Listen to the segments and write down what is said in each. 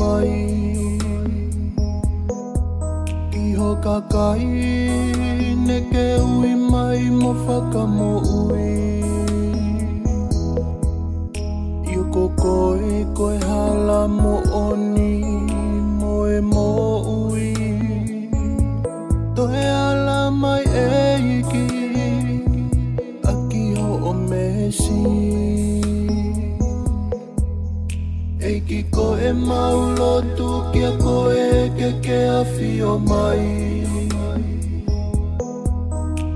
mây iho kakai ne ke ui mai mo ui Iu ko hala mo oni mo e mo ui Toe ala mai e Aki ho o mesi I ko e maulo tu ki a ko e ke ke a fio mai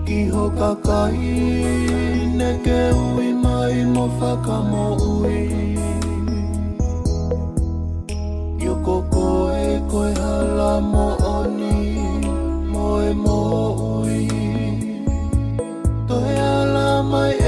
Ki ho kakai ne ke ui mai mo whaka mo ui Yo ko ko e ko e hala mo oni mo e mo ui To e ala mai e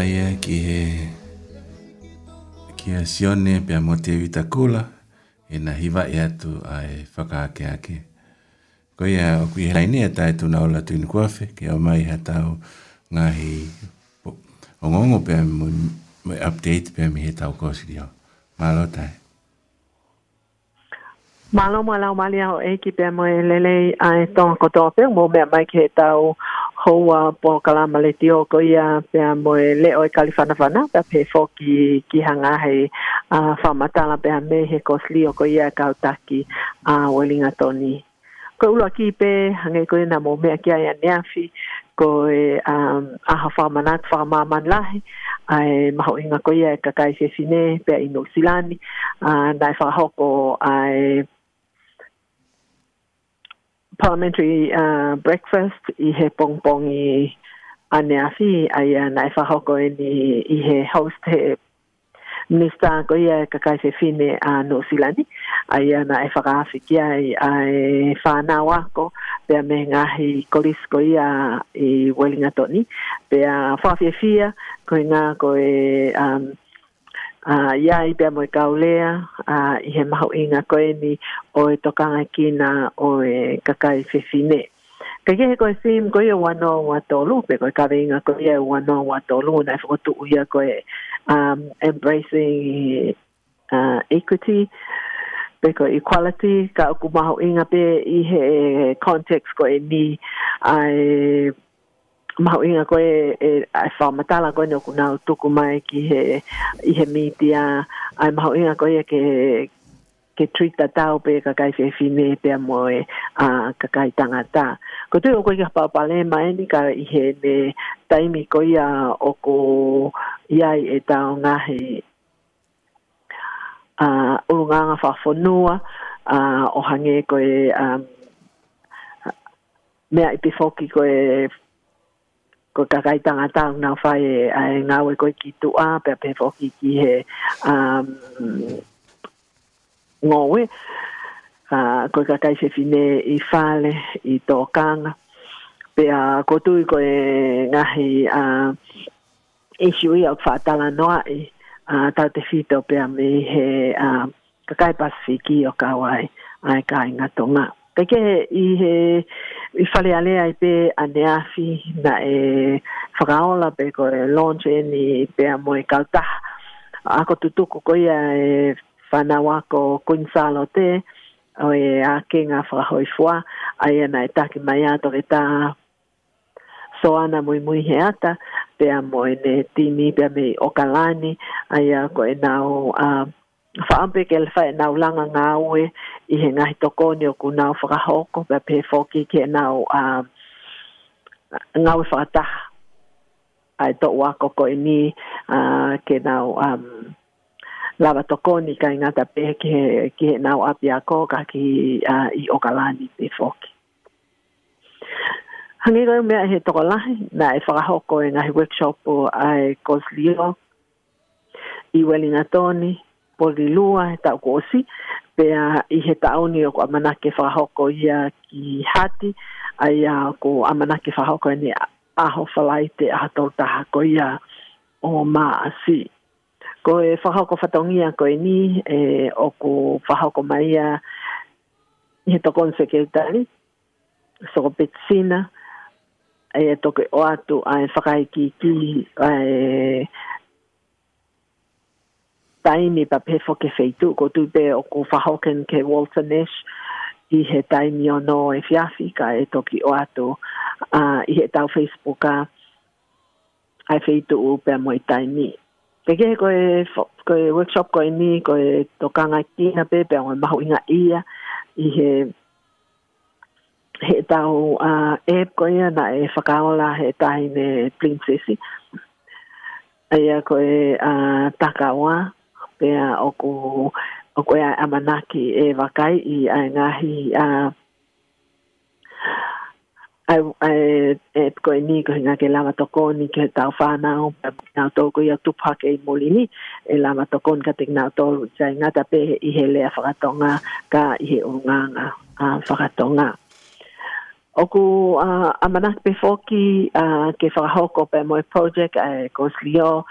maia e ki he ki a sione pia mo te vita kula e na hiva e atu a e whakaake ake. Ko ia o kui helai nea e tae tuna o latu in kuafe ki o mai ha tau ngahi o ngongo pia mo update pia mi he tau kosi dio. Malo tae. Malo malau mali au e ki pia mo e lelei a e tonko tope mo mea mai ki he tau kuafe hoa po kalama le te oko ia pia moe leo e kalifana pia pe fo ki, ki hanga hei uh, whamatala pia me he kosli oko ia kautaki a uh, welinga toni. Ko ulo aki pe hangei ko ina mo mea kia ia neafi ko e um, aha whamanat whamaman lahi ai maho inga koe ia e kakai se sine pia ino silani uh, na e whahoko ai parliamentary uh, breakfast i he pongpong i ane afi ai a nai whahoko e ni i he host he minister ko ia e kakai se fine a New Zealand ai a nai whakaafi ki ai a e whanau ako pia me ngahi kolis ko ia i Wellingatoni pia whawhia fia ko i ngā ko e um, a uh, ya i pemo kaulea a uh, i he mau inga ko ni o e tokanga kina o e kakai fifine ka ye ko sim ko ye wano wa tolu pe ko ka venga ko ye wano wa tolu na fo tu uia koe um embracing uh, equity pe ko equality ka ku mau inga pe i he context ko e ni ai mau inga koe e, e la koe no oku nau tuku mai ki he, i he mītia. Ai mau inga koe e ke, ke trita tau pe ka kai whee whine pe a e a ka kai tangata. Ko tui o koe ka paupale mai ni ka i he ne taimi koe o oku ia e ta tau ngahi a uh, ulunganga whawhonua a o hange koe a um, mea i koe ko ka kai tanga ta na fa ai na we eh, ko ki tu a pe pe fo ki ki he um ngo we a ah, ko ka se fine i fale i to kan pe a ko tu ko e nga hi a ah, e shui o fa ta la no a ah, ta te fito pe a me he a ka kai pasifiki o ka ai kai inga tonga. Mm peke i he i fale ale ai pe aneafi na e whakaola pe ko e launch e ni pe a moe kalta ako tutuko ko ia e whanawa ko kuinsalo te o e a kenga whakahoi fua ai na e taki mai ato ke ta soana mui mui he ata pe a moe ne tini pe a me okalani ai a ko e nao a whaampe ke lewha e nau langa ngā ue i he ngahi toko ni o ku nau whakahoko pe pe whoki ke nau uh, ngā ue whakataha ai tō ua koko i e ni uh, ke nau um, lava toko ni ka ingata pe ke, ke nau apia a koka ki uh, i okalani pe whoki Hangi koe mea he toko lahi, na e whakahoko e ngahi workshop o ai Kozlio, i welinatoni poli lua he tau kosi pe a i he tau ni o amana ke whahoko ia ki hati ai a ko amanake ke whahoko ene aho whalai te aha tau taha ko ia o maa si ko e whahoko whataungia ko e ni e, o ko whahoko mai a i he tokon sekretari so ko petsina e toke o atu a e whakai ki ki e taimi pa pefo ke feitu, ko tute o ko whahoken ke Walter Nash, i he taimi o no e fiafi e toki o ato, uh, i he tau Facebook a, a feitu u pe moi taimi. Ke ke ko e, ko e workshop ko e ni, ko e tokanga kina pe, pe moi mahu inga ia, i he he tau uh, ko e na e whakaola he taimi ne princessi. Aia ko e uh, pea o ko o ko ai amanaki e wakai i ai ngahi a ai ai e ko ni ko nga ke lava to ko ni ke ta fa na o na to ko ya tu pa ke i molini e lava to ko ka te na to ja nga ta pe i hele a fa ka i he o nga a fa oku a uh, amanak pe foki uh, ke fa pe mo project e uh, ko slio a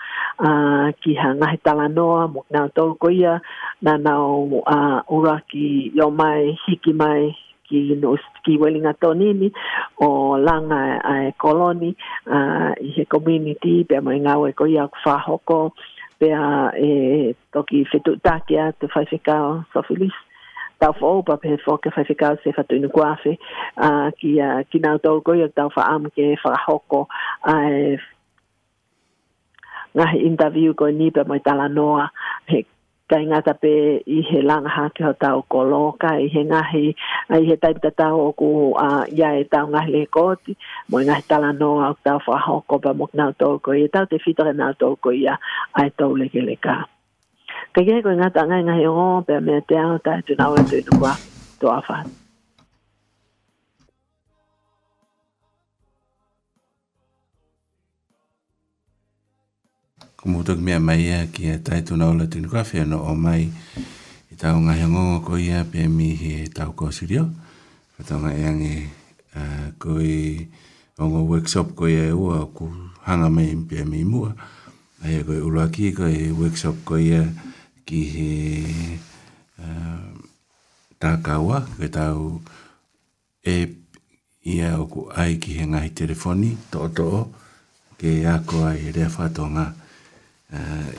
uh, ki hanga hetala noa mo na to ko ia na na o uh, ura ki yo mai hiki mai ki no ki weling atonini o langa a uh, koloni uh, i he community pe mo nga o ko ia fa hoko pe a uh, e toki fetu takia to fa fika so tau fo pa pe fo ke fa fika se fa tu no afe a ki a ki na to ko yo tau fa am ke fa hoko a e, na interview ko ni pe mai tala noa he kai nga ta pe i he lang ha ke ta o koloka i he nga hi ai he tai ta ta o ku a ya e ta nga le ko ti mo nga ta la no au ta fa ho ko ba e mo na to ko i ta te fitre na to ko ya ai to le ke le ka cái cái cái ngata ngai ngay o pe me te ao ta tu na tôi tu tu kwa tu afa Kumu tuk mea mai ea ki e tai tuna ola tunu kwa whea no o mai i tau ngā hangonga ko ia pe mi tao có ko sirio whatonga e ange ko i ongo workshop ko ia ua ku hanga mai pe mi mua ai e ko ula ki ko e workshop koe ia ki he eh, takawa ke tau e ia o ku ai ki he ngahi telefoni to to ke a ko ai rea whatonga eh,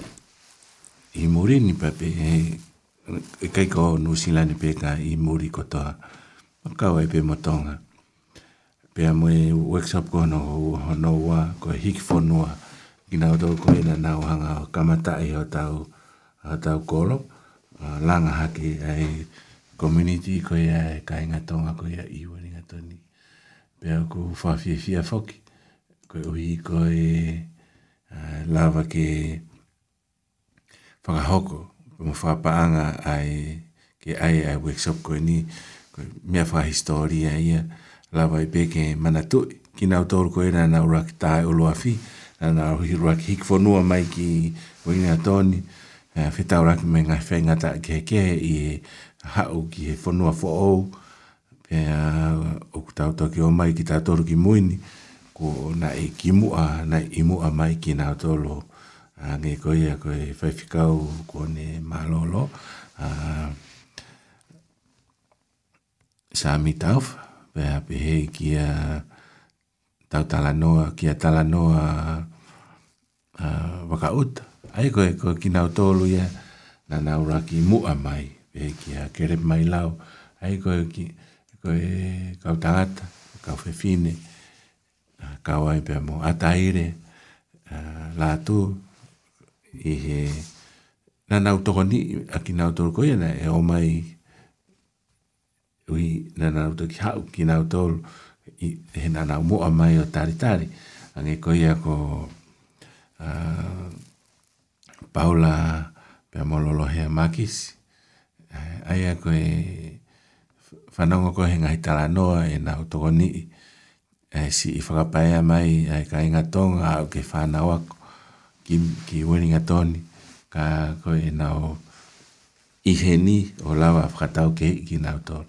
i muri ni pape e e kai ko nu sila ni peka i muri kotoa makau e pe motonga pe amoe workshop ko no hono wa ko hiki fonua ko ina o tau koe na nau hanga o kamata i o tau, o tau kolo, o langa haki ai community koe ai kai ngā tonga koe ai iwa ni ngā toni. Pea ku whawhia fia whoki, koe uhi koe uh, lava ke whakahoko, mo whapaanga ai ke ai ai workshop koe ni, koe mea wha historia ia, lava i peke manatu, kina o tau koe na nau rakitai o loa fi, ana o hiru aki hiki whanua mai ki wengi a tōni eh, whetau raki me ngai whai ta ke ke i he hau ki he whanua fo o pe o ku tau toki o mai ki tātoro ki muini ko na i ki mua na i mua mai ki nā tōlo ah, a ngē koi a koi whai whikau ko ne mālolo a ah, Sāmi tāwha, pēhā pēhē ki a tau tala noa, kia tala noa uh, waka uta. Ai koe ko ki nau tolu ia, na nau raki mua mai, pe kia kere mai lau. Ai koe ki, koe kau tangata, kau fefine, uh, kau ai pe mo ataire, uh, la tu, i he, na nau toko ni, a ki nau tolu koe na e o mai, ui, na nau toki hau ki nau tolu, he nana umoa mai o tari tari. Ange ko ia ko uh, Paula pia mololo hea makis. Aia ko e whanongo ko he ngai tala noa e nga utoko ni e si i whakapaea mai e ka inga tonga au ke whanau ako ki, ki weringa toni ka ko e nga o ihe ni o lawa whakatau ke ki nga utoro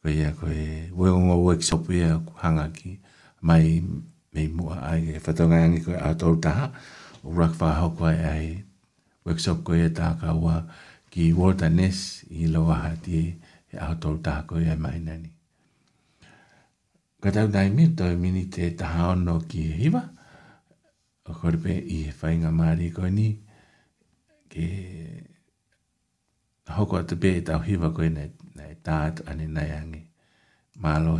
ko ia ko e we un o wek so pia ku hanga ki mai me mo ai e fa tonga ngi ko ato ta o rak fa ho ko ai wek so ko e ta ka wa ki wota nes i lo wa hati e ato ta ko e mai nani ka tau dai mi to mi ni te ta ha no ki hiva o korpe i e fa inga mari ko ni ke hoko atu pe e tau hiva ko e nei na e tātu ane nai angi. Mālo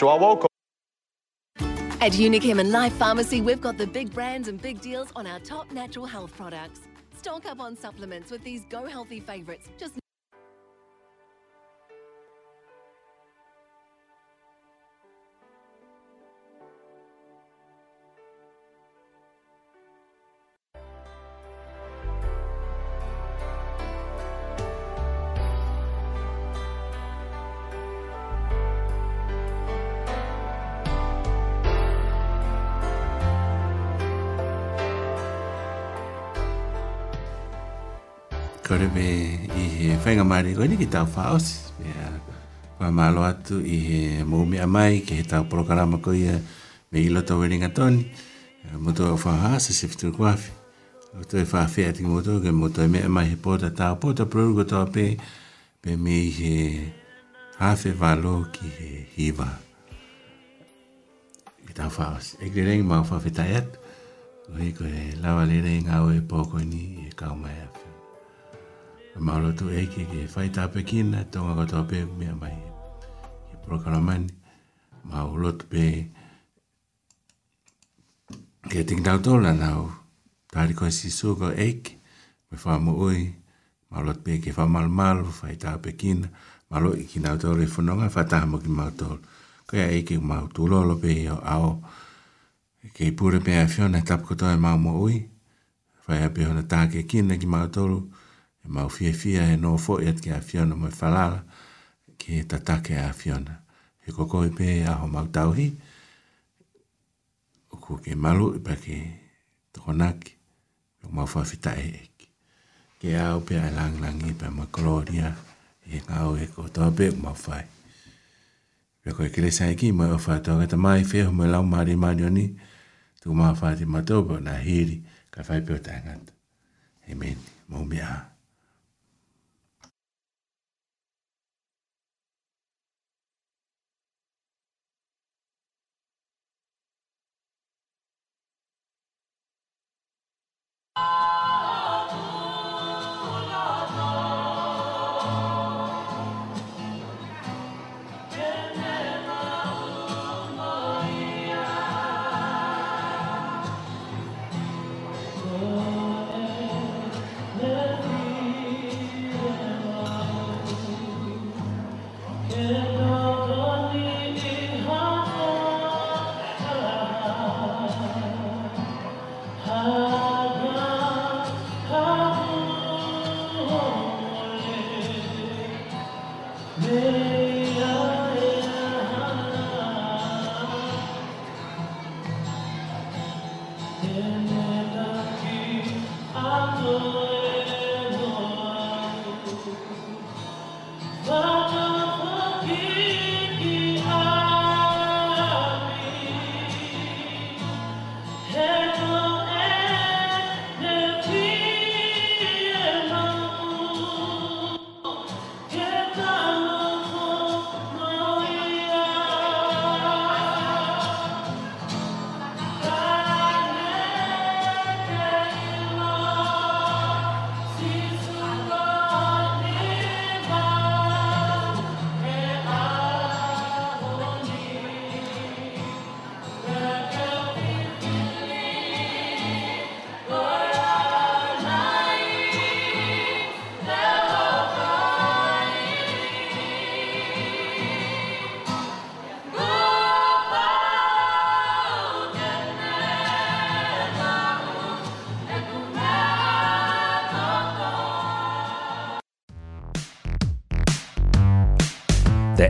At Unichem and Life Pharmacy, we've got the big brands and big deals on our top natural health products. Stock up on supplements with these Go Healthy favourites. Just whainga mare koe ni ki tau whaos. Mea wha malo atu i he moumea mai ki he tau prokarama koe ia me ilo tau weringa toni. Moto au whaha sa se fitur kuafi. Au toi whawhea tiki moto ke moto e mea mai he pota tau pota pruru ko tau pe pe me i he hawhi walo ki he hiwa. Ki tau whaos. Ek rengi mau whawhetai atu. Koe koe lawa lere ngā oe pōko ni e kau mai awhi. maro tu eke ke fai tape kina tonga katoa pe mea mai ke prokala mani mao lotu pe ke ting tau tola nao tari koe si suko eke me faa mo ui mao lotu pe ke faa mal mal fai tape kina malo i ki nao tola e funonga faa taha mo ki mao tola kaya eke mao tulolo pe yo ao ke i pura pe a fiona tapu katoa mao mo ui fai a pehona tāke kina ki mao tola mau fia fia e no fo et ke afiona mo falala ke tatake a afiona e koko i pe a ho mau tauhi o ku ke malu i pa ke tokonaki o mau fa fita e eki ke a o pe a lang lang i pa ma gloria e ka o e ko toa pe o mau fai pe ko e kere sa eki mo e o fa toa gata mai fe ho me lau mari mari oni tu mau fa ti matobo na hiri ka fai pe o tangata Amen. Mau mea. Amen. Oh,